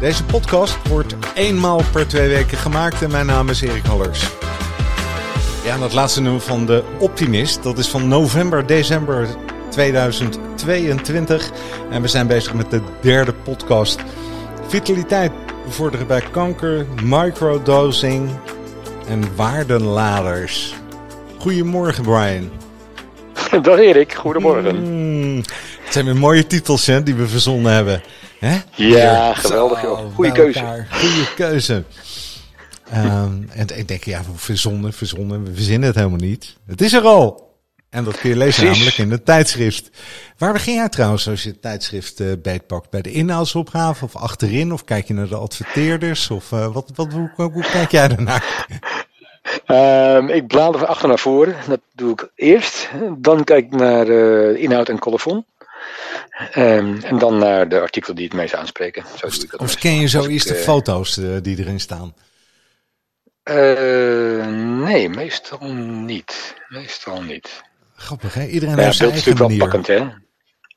Deze podcast wordt eenmaal per twee weken gemaakt en mijn naam is Erik Hallers. Ja, en dat laatste nummer van de Optimist, dat is van november, december 2022. En we zijn bezig met de derde podcast. Vitaliteit bevorderen bij kanker, microdosing en waardenladers. Goedemorgen Brian. Dag Erik, goedemorgen. Mm, het zijn weer mooie titels hè, die we verzonnen hebben. Hè? Ja, geweldig joh. Goeie keuze. Goede keuze. Um, en ik denk, ja, verzonnen, verzonnen, we verzinnen het helemaal niet. Het is er al. En dat kun je lezen namelijk in het tijdschrift. Waar begin jij trouwens als je het tijdschrift uh, beetpakt? Bij de inhoudsopgave of achterin? Of kijk je naar de adverteerders? Of uh, wat, wat, hoe, hoe, kijk jij ernaar? Um, ik blader van achter naar voren. Dat doe ik eerst. Dan kijk ik naar uh, inhoud en colofon. Um, en dan naar de artikelen die het meest aanspreken. Zo ik dat of ken je zo eerst de foto's die erin staan? Uh, nee, meestal niet. Meestal niet. Grappig, hè? Iedereen heeft zijn eigen manier. wel pakkend, hè?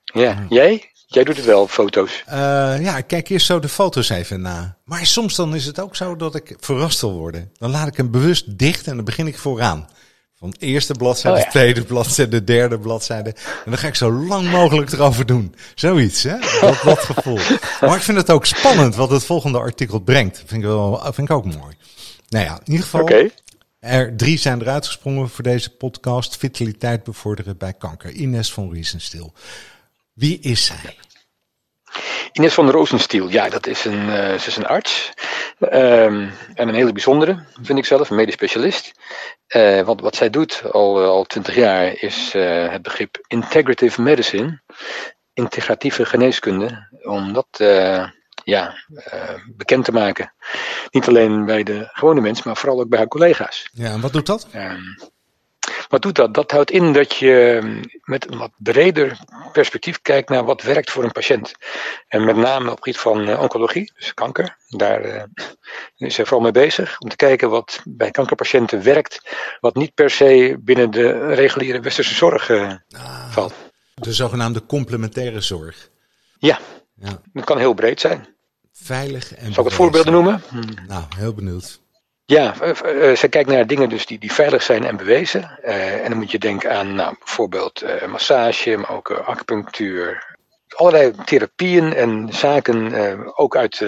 Ja. Jij? Jij doet het wel, foto's. Uh, ja, ik kijk eerst zo de foto's even na. Maar soms dan is het ook zo dat ik verrast wil worden. Dan laat ik hem bewust dicht en dan begin ik vooraan. Van de eerste bladzijde, oh, ja. tweede bladzijde, derde bladzijde. En dan ga ik zo lang mogelijk erover doen. Zoiets, hè? Dat, dat gevoel. Maar ik vind het ook spannend wat het volgende artikel brengt. Vind ik, wel, vind ik ook mooi. Nou ja, in ieder geval. Okay. Er drie zijn eruit gesprongen voor deze podcast. Vitaliteit bevorderen bij kanker. Ines van Riesenstil. Wie is zij? Ines van Roosenstiel, ja, dat is een, uh, ze is een arts. Um, en een hele bijzondere, vind ik zelf, een medisch specialist. Uh, want wat zij doet al, al twintig jaar is uh, het begrip integrative medicine, integratieve geneeskunde, om dat ja, bekend te maken. Niet alleen bij de gewone mens, maar vooral ook bij haar collega's. Ja, en wat doet dat? Um, wat doet dat? Dat houdt in dat je ehm, met een wat breder perspectief kijkt naar wat werkt voor een patiënt. En met name op het gebied van uh, oncologie, dus kanker. Daar uh, is hij vooral mee bezig. Om te kijken wat bij kankerpatiënten werkt. Wat niet per se binnen de reguliere westerse zorg uh, ah, valt. De zogenaamde complementaire zorg. Ja, ja. dat kan heel breed zijn. Veilig en. Zal ik het voorbeelden noemen? Nou, heel benieuwd. Ja, uh, ze kijkt naar dingen dus die, die veilig zijn en bewezen. Uh, en dan moet je denken aan nou, bijvoorbeeld uh, massage, maar ook acupunctuur. Allerlei therapieën en zaken, ook uit,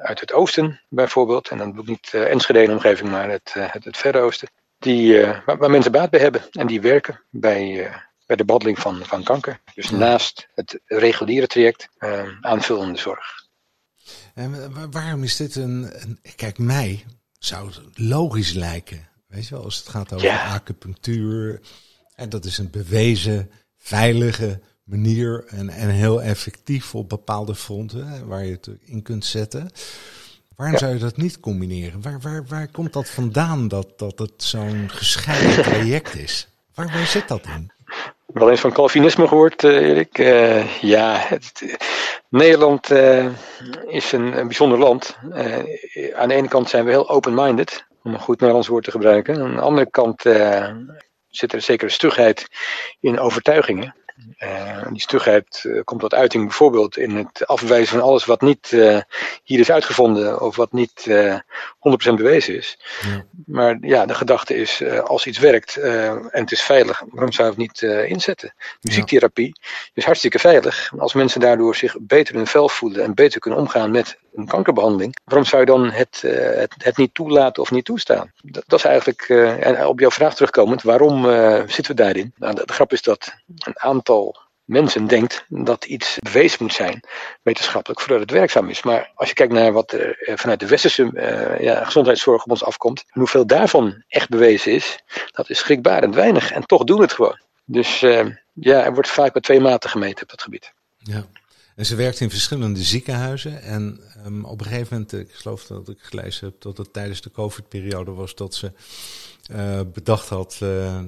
uit het oosten bijvoorbeeld. En dan bedoel ik niet Enschede in omgeving, maar het, het, het Verre Oosten. Die, waar, waar, mensen baat bij hebben en die werken bij, bij de behandeling van, van kanker. Dus naast het reguliere traject aanvullende zorg. En waarom is dit een, een kijk mij, zou het logisch lijken. Weet je wel, als het gaat over acupunctuur. En dat is een bewezen, veilige manier en, en heel effectief op bepaalde fronten waar je het in kunt zetten. Waarom zou je dat niet combineren? Waar, waar, waar komt dat vandaan dat, dat het zo'n gescheiden traject is? Waar, waar zit dat in? Wel eens van Calvinisme gehoord, uh, Erik. Uh, ja, het, Nederland uh, is een, bijzonder land. aan de ene kant zijn we heel open-minded, om een goed Nederlands woord te gebruiken. Aan de andere kant zit er een stugheid in overtuigingen. Uh, die stugheid uh, komt tot uiting bijvoorbeeld in het afwijzen van alles wat niet uh, hier is uitgevonden of wat niet 100% bewezen is. Ja. Maar ja, de gedachte is, als iets werkt en het is veilig, waarom zou je het niet inzetten? Muziektherapie is hartstikke veilig. Als mensen daardoor zich beter in hun vel voelen en beter kunnen omgaan met een kankerbehandeling, waarom zou je dan het, het, het, niet toelaten of niet toestaan? Dat, dat is eigenlijk, en op jouw vraag terugkomend, waarom zitten we daarin? Nou, de, de grap is dat een aantal mensen denkt dat iets bewezen moet zijn, wetenschappelijk, voordat het werkzaam is. Maar als je kijkt naar wat er eh, vanuit de westerse uh, ja, gezondheidszorg op ons afkomt, hoeveel daarvan echt bewezen is, dat is schrikbarend weinig. En toch doen het gewoon. Dus uh, ja, er wordt vaak met twee maten gemeten op dat gebied. Ja. En ze werkt in verschillende ziekenhuizen. En um, op een gegeven moment, ik geloof dat ik gelezen heb dat het tijdens de COVID-periode was dat ze uh, bedacht had uh,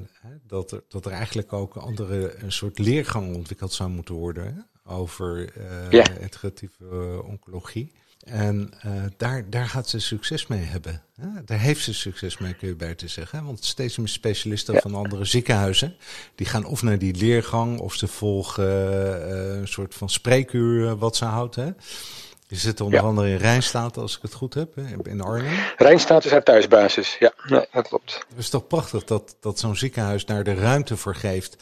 dat, er, dat er eigenlijk ook andere een soort leergang ontwikkeld zou moeten worden hè, over uh, integratieve oncologie. En uh, daar, daar gaat ze succes mee hebben. Daar heeft ze succes mee, kun je beter zeggen. Want steeds meer specialisten ja. van andere ziekenhuizen... die gaan of naar die leergang... of ze volgen uh, een soort van spreekuur wat ze houdt. Hè? Je zit onder ja. andere in Rijnstaat, als ik het goed heb, in Arnhem. Rijnstaat is haar thuisbasis, ja, nee, dat klopt. Het is toch prachtig dat, dat zo'n ziekenhuis daar de ruimte voor geeft...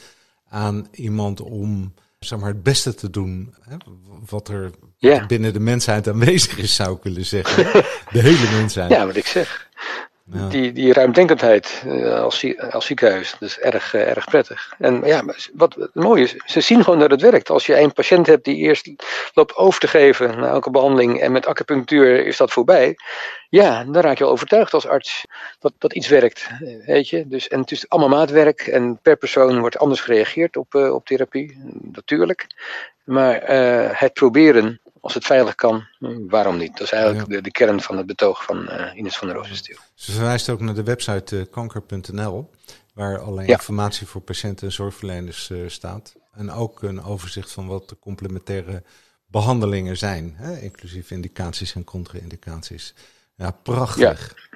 aan iemand om zeg maar, het beste te doen hè, wat er binnen de mensheid aanwezig is, zou ik willen zeggen. de hele mensheid. Ja, wat ik zeg. Die, die ruimdenkendheid uh, als, ziekenhuis, is erg, uh, erg prettig. En ja, wat het mooie is, ze zien gewoon dat het werkt. Als je een patiënt hebt die eerst loopt over te geven na elke behandeling en met acupunctuur is dat voorbij. Ja, dan raak je al overtuigd als arts dat, dat iets werkt. Weet je? Dus, en het is allemaal maatwerk en per persoon wordt anders gereageerd op, uh, op therapie, natuurlijk. Maar het proberen als het veilig kan, waarom niet? Dat is eigenlijk ja. de, de, kern van het betoog van uh, Ines van der Rozenstiel. Ze verwijst ook naar de website uh, kanker.nl, waar allerlei ja. informatie voor patiënten en zorgverleners uh, staat. En ook een overzicht van wat de complementaire behandelingen zijn, hè? inclusief indicaties en contra-indicaties. Ja, prachtig. Ja.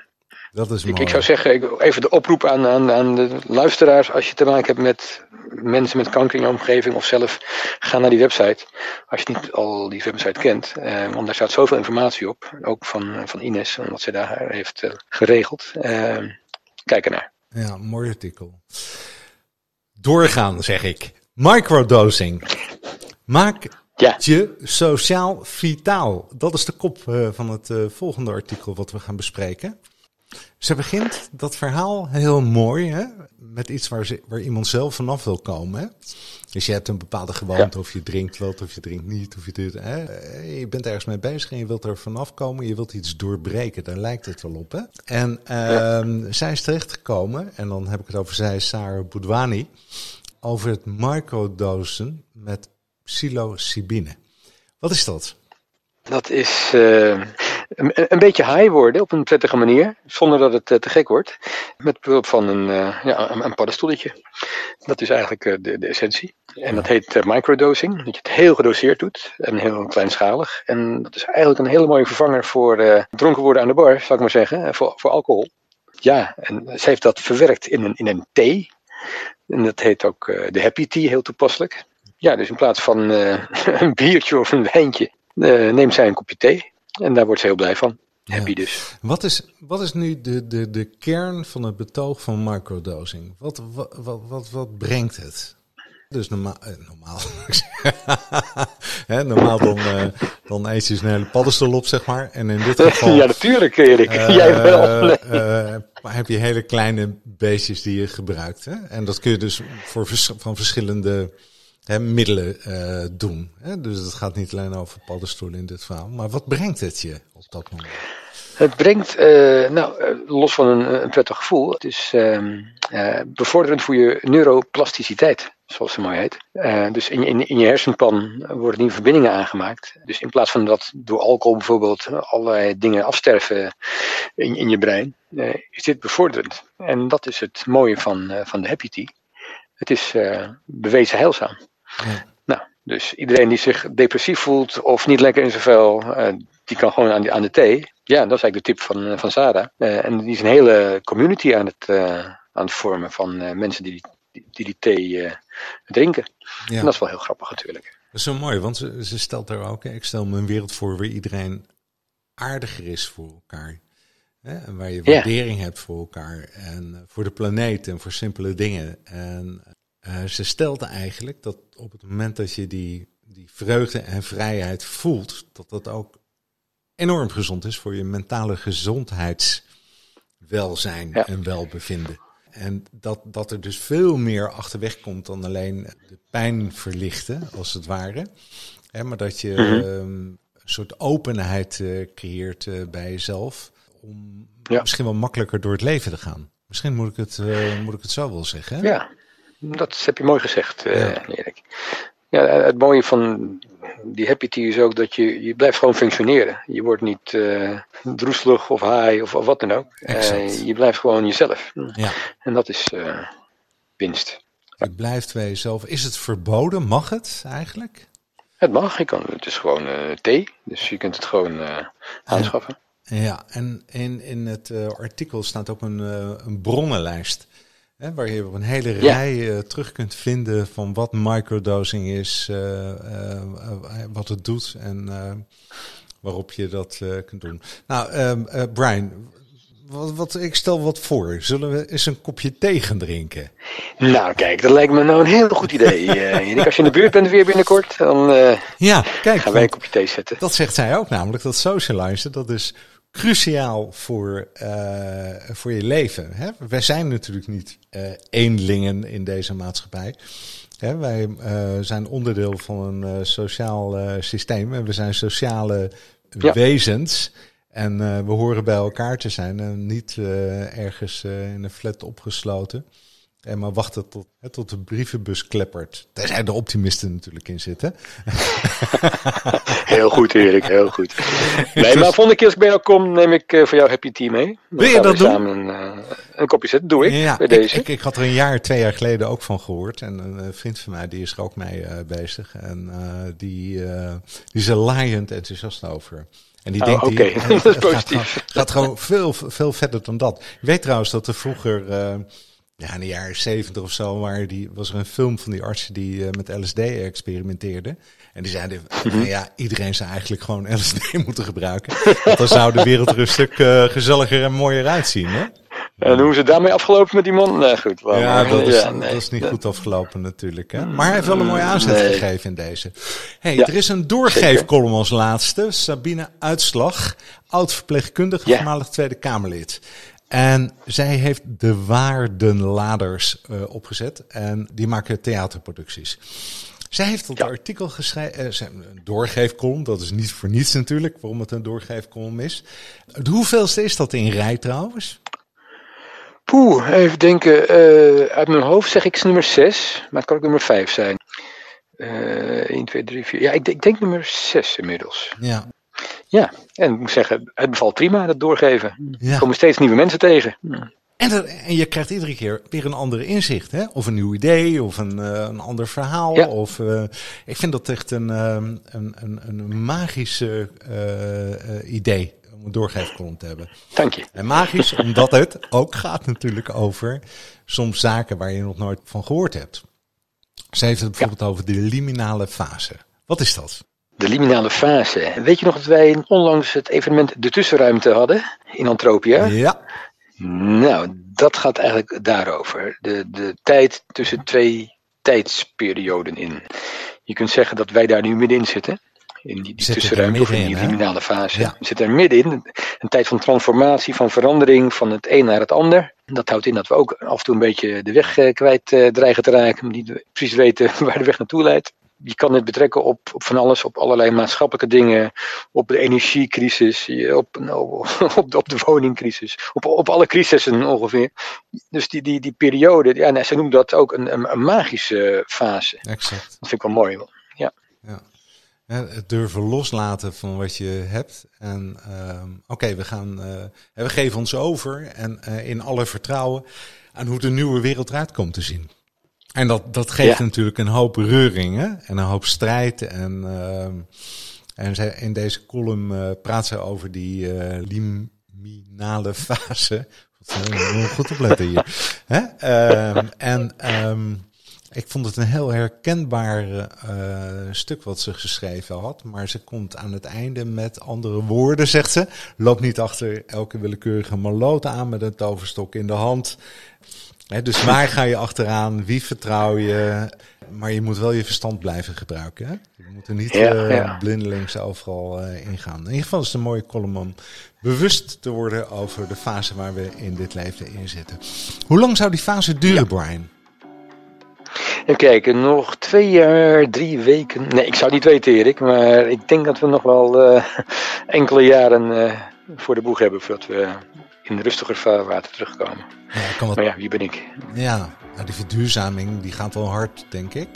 Dat is ik, ik, zou zeggen, even de oproep aan, aan, aan de luisteraars. Als je te maken hebt met mensen met kanker in je omgeving of zelf, ga naar die website. Als je niet al die website kent. Eh, want daar staat zoveel informatie op. Ook van, van Ines, wat zij daar heeft uh, geregeld. Uh, kijk ernaar. Ja, mooi artikel. Doorgaan, zeg ik. Microdosing. Maak ja. je sociaal vitaal. Dat is de kop van het volgende artikel wat we gaan bespreken. Ze begint dat verhaal heel mooi, hè? met iets waar, ze, waar iemand zelf vanaf wil komen. Hè? Dus je hebt een bepaalde gewoonte, ja. of je drinkt wel, of je drinkt niet, of je dit. Hè? Je bent ergens mee bezig en je wilt er vanaf komen, je wilt iets doorbreken, daar lijkt het wel op. Hè? En ja. uh, zij is terechtgekomen, en dan heb ik het over zij, Sarah Boudwani, over het microdosen met psilocybine. Wat is dat? Dat is uh, een, beetje high worden op een prettige manier, zonder dat het uh, te gek wordt. Met behulp van een, uh, ja, een. Dat is eigenlijk de, de, essentie. En dat heet microdosing, dat je het heel gedoseerd doet en heel kleinschalig. En dat is eigenlijk een hele mooie vervanger voor dronken worden aan de bar, zou ik maar zeggen, voor, voor alcohol. Ja, en ze heeft dat verwerkt in een, in een thee. En dat heet ook de happy tea, heel toepasselijk. Ja, dus in plaats van een biertje of een wijntje uh, neemt zij een kopje thee. En daar wordt ze heel blij van. Ja. Happy dus. Wat is, wat is nu de, de, de kern van het betoog van microdosing? Wat, wat, wat, wat, wat brengt het? Dus normaal, eh, normaal, Hè, normaal dan, uh, dan eet je een hele paddenstoel op, zeg maar. En in dit geval... ja, natuurlijk, Erik. Uh, Jij wel. Nee. heb je hele kleine beestjes die je gebruikt. Hè? En dat kun je dus voor van verschillende middelen uh, doen. Hè? Dus het gaat niet alleen over paddenstoelen in dit verhaal. Maar wat brengt het je op dat moment? Het brengt, uh, nou, los van een, een, prettig gevoel, het is uh, bevorderend voor je neuroplasticiteit, zoals het mooi heet. dus in, in, in je hersenpan worden nieuwe verbindingen aangemaakt. Dus in plaats van dat door alcohol bijvoorbeeld allerlei dingen afsterven in, in je brein, is dit bevorderend. En dat is het mooie van, van de Happy Tea. Het is bewezen heilzaam. Ja. Nou, dus iedereen die zich depressief voelt of niet lekker in zijn vel, uh, die kan gewoon aan, die, aan de thee. Ja, dat is eigenlijk de tip van, uh, van Sarah. Uh, en die is een hele community aan het, aan het vormen van mensen die die, die, die thee drinken. Ja. En dat is wel heel grappig natuurlijk. Dat is zo mooi, want ze, ze stelt daar ook, ik stel me een wereld voor waar iedereen aardiger is voor elkaar. Hè? En waar je waardering ja. hebt voor elkaar en voor de planeet en voor simpele dingen. En uh, ze stelde eigenlijk dat op het moment dat je die, die vreugde en vrijheid voelt, dat dat ook enorm gezond is voor je mentale gezondheidswelzijn ja. en welbevinden. En dat, dat er dus veel meer achterweg komt dan alleen de pijn verlichten, als het ware. Hè, maar dat je mm -hmm. um, een soort openheid uh, creëert uh, bij jezelf. Om ja. misschien wel makkelijker door het leven te gaan. Misschien moet ik het, uh, moet ik het zo wel zeggen. Hè? Ja, dat heb je mooi gezegd, uh, ja. Erik. Ja, het mooie van die happy tea is ook dat je, je blijft gewoon functioneren. Je wordt niet uh, droeselig of high of, of wat dan ook. Uh, je blijft gewoon jezelf. Ja. En dat is uh, winst. Je blijft bij jezelf. Is het verboden? Mag het eigenlijk? Het mag. Je kan, het is gewoon thee. Dus je kunt het gewoon aanschaffen. Ja, en in, in het artikel staat ook een, een bronnenlijst. Hè, waar je op een hele rij uh, terug kunt vinden van wat microdosing is, uh, uh, wat het doet en waarop je dat kunt doen. Nou, ehm, Brian, wat, wat, ik stel wat voor. Zullen we eens een kopje thee gaan drinken? Nou, kijk, dat lijkt me nou een heel goed idee. uh, als je in de buurt bent weer binnenkort, dan ja, kijk, gaan wij een kopje thee zetten. Dat zegt zij ook namelijk, dat socializen, dat is cruciaal voor, uh, voor je leven. Hè? Wij zijn natuurlijk niet uh, eenlingen in deze maatschappij. Hè? Wij uh, zijn onderdeel van een sociaal systeem en we zijn sociale ja. wezens. En we horen bij elkaar te zijn en niet ergens in een flat opgesloten. En maar wachten tot, hè, tot de brievenbus kleppert. Daar zijn de optimisten natuurlijk in zitten. heel goed, Erik, heel goed. Nee, maar volgende keer als ik bij jou kom, neem ik uh, voor jou Happy Tea mee. Dan Wil je dat doen? Samen een, uh, een kopje zetten, doe ik. Ja, bij ik, deze. Ik, ik, had er een jaar, twee jaar geleden ook van gehoord. En een vriend van mij, die is er ook mee uh, bezig. En die, die is er laaiend enthousiast over. En die oh, denkt, okay. die, dat is positief. Gaat, gaat gewoon veel, veel verder dan dat. Je weet trouwens dat er vroeger ja, in de jaren zeventig of zo waar die, was er een film van die artsen die uh, met LSD experimenteerden. En die zeiden, mm -hmm. ja, iedereen zou eigenlijk gewoon LSD moeten gebruiken. Want dan zou de wereld er een stuk uh, gezelliger en mooier uitzien, hè? En hoe is het daarmee afgelopen met die man? Nee, goed. Ja, dat is, ja, nee, dat is niet goed afgelopen natuurlijk. Hè? Maar hij heeft wel een mooie aanzet nee. gegeven in deze. hey, ja, er is een doorgeefcolumn als laatste. Sabine Uitslag, oud-verpleegkundige, ja. voormalig Tweede Kamerlid. En zij heeft de waardenladers uh, opgezet en die maken theaterproducties. Zij heeft dat ja. artikel geschreven, uh, een doorgeefkolom, dat is niet voor niets natuurlijk, waarom het een doorgeefkolom is. De hoeveelste is dat in rij trouwens? Poeh, even denken. Uh, uit mijn hoofd zeg ik nummer 6, maar het kan ook nummer 5 zijn. Uh, 1, 2, 3, 4. Ja, ik, ik denk nummer 6 inmiddels. Ja. Ja, en ik moet zeggen, het bevalt prima, dat doorgeven. Ja. Er komen steeds nieuwe mensen tegen. Ja. En, en je krijgt iedere keer weer een andere inzicht, hè? Of een nieuw idee, of een, uh, een ander verhaal. Ja. Of, uh, ik vind dat echt een, um, een, een, een magische uh, idee om een doorgeefkolom te hebben. Dank je. En magisch, omdat het ook gaat natuurlijk over soms zaken waar je nog nooit van gehoord hebt. Ze heeft het bijvoorbeeld ja. over de liminale fase. Wat is dat? De liminale fase. Weet je nog dat wij onlangs het evenement De Tussenruimte hadden in Antropia? Ja. Nou, dat gaat eigenlijk daarover. De, de tijd tussen twee tijdsperioden in. Je kunt zeggen dat wij daar nu middenin zitten. In die, die tussenruimte of in die liminale fase. Ja. We zitten er middenin. Een tijd van transformatie, van verandering van het een naar het ander. Dat houdt in dat we ook af en toe een beetje de weg kwijt dreigen te raken. Niet precies weten waar de weg naartoe leidt je kan het betrekken op, op van alles, op allerlei maatschappelijke dingen, op de energiecrisis, op, op, de, op de woningcrisis, op, op alle crisissen ongeveer. Dus die, die, die periode, ja, nee, ze noemen dat ook een, een, een, magische fase. Exact. Dat vind ik wel mooi. Ja. ja. Het durven loslaten van wat je hebt. En uh, oké, okay, we gaan, uh, we geven ons over en uh, in alle vertrouwen aan hoe de nieuwe wereld eruit komt te zien. En dat, dat geeft ja. natuurlijk een hoop reuringen en een hoop strijd. En, uh, en zij, in deze column uh, praat ze over die uh, liminale fase. Goed opletten hier. Hè? Uh, en um, ik vond het een heel herkenbaar uh, stuk wat ze geschreven had. Maar ze komt aan het einde met andere woorden, zegt ze. Loop niet achter elke willekeurige maloot aan met een toverstok in de hand. He, dus waar ga je achteraan? Wie vertrouw je? Maar je moet wel je verstand blijven gebruiken. Hè? Je moet er niet ja, uh, ja. blindelings overal uh, ingaan. In ieder geval is het een mooie column om bewust te worden over de fase waar we in dit leven in zitten. Hoe lang zou die fase duren, ja. Brian? Even kijken, nog twee jaar, drie weken. Nee, ik zou niet weten, Erik. Maar ik denk dat we nog wel uh, enkele jaren voor de boeg hebben voordat we in rustiger vaarwater terugkomen. Ja, kan wat... Maar ja, wie ben ik? Ja, nou, die verduurzaming die gaat wel hard, denk ik.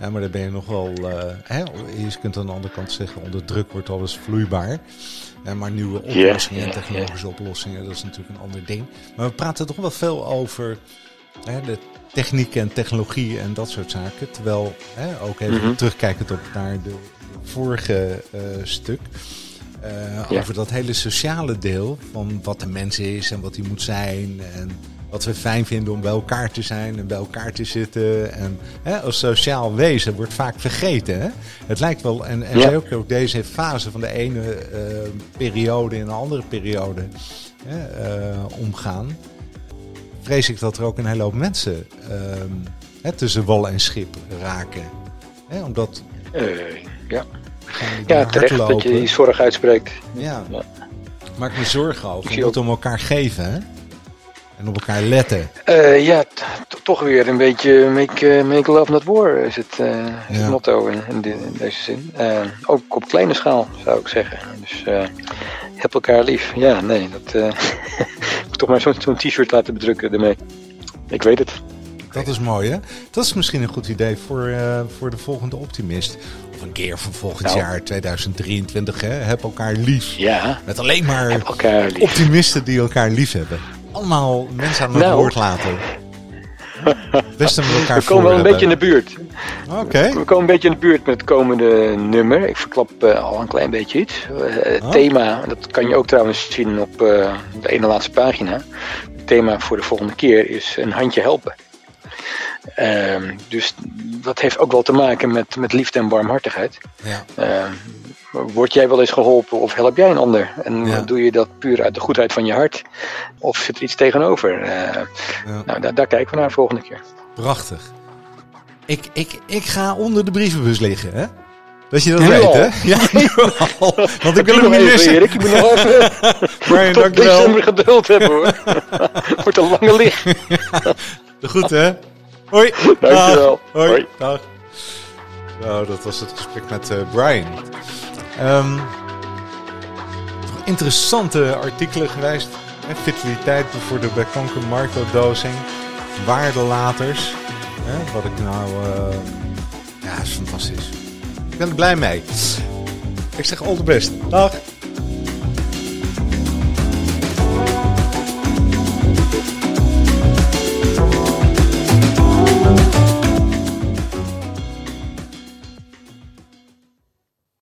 Ja, maar dan ben je nog wel. Uh, hè, je kunt aan de andere kant zeggen: onder druk wordt alles vloeibaar. Ja, maar nieuwe oplossingen en technologische oplossingen, dat is natuurlijk een ander ding. Maar we praten toch wel veel over hè, de techniek en technologie en dat soort zaken. Terwijl, hè, ook even mm terugkijkend op naar de, vorige uh, stuk. Uh, Over dat hele sociale deel van wat de mens is en wat hij moet zijn. En wat we fijn vinden om bij elkaar te zijn en bij elkaar te zitten. En hè, als sociaal wezen wordt vaak vergeten. Hè? Het lijkt wel, en, en ja. ook, deze fase van de ene uh, periode in een andere periode hè, uh, omgaan. Vrees ik dat er ook een hele hoop mensen ehm, hè, tussen wal en schip raken. Hè, omdat. ja. Ja, terecht dat je die zorg uitspreekt. Ja. ja. Maak me zorgen over. Je moet om elkaar geven, hè? En op elkaar letten. Uh, ja, toch weer een beetje make, uh, make love not war is het, uh, is het motto in, in, in, deze zin. ook op kleine schaal zou ik zeggen. Dus heb elkaar lief. Ja, nee, dat moet toch maar zo'n zo t-shirt laten bedrukken ermee. Ik weet het. Dat is mooi, hè? Dat is misschien een goed idee voor, voor de volgende optimist. Of een keer van volgend nou. jaar 2023, hè? Heb elkaar lief. Ja. Met alleen maar optimisten die elkaar lief hebben allemaal mensen aan het nou. woord laten. Best met elkaar We komen wel een beetje in de buurt. Oké. We komen een beetje in de buurt met het komende nummer. Ik verklap uh, al een klein beetje iets. Uh, het oh. thema, dat kan je ook trouwens zien op uh, de ene laatste pagina. Het thema voor de volgende keer is een handje helpen. Ehm, dus dat heeft ook wel te maken met, met liefde en warmhartigheid. Ja. Ehm, word jij wel eens geholpen of help jij een ander? En doe je dat puur uit de goedheid van je hart? Of zit er iets tegenover? Uh, ja. Nou, daar, daar kijken we naar de volgende keer. Prachtig. Ik, ik, ik ga onder de brievenbus liggen, hè? Dat je dat weet, hè? Ja, Want ik wil hem niet missen. Erik, ik moet nog even Brian, tot december geduld hebben, hoor. Wordt een lange licht. goed, hè? Hoi. Dankjewel. Hoi. Hoi. Dag. Nou, dat was het gesprek met uh, Brian. Um, interessante artikelen geweest. Vitaliteit voor de bij kanker Marco-dosing. Waardelaters. Hè, wat ik nou... Uh, ja, is fantastisch. Ik ben er blij mee. Ik zeg all the best. Dag.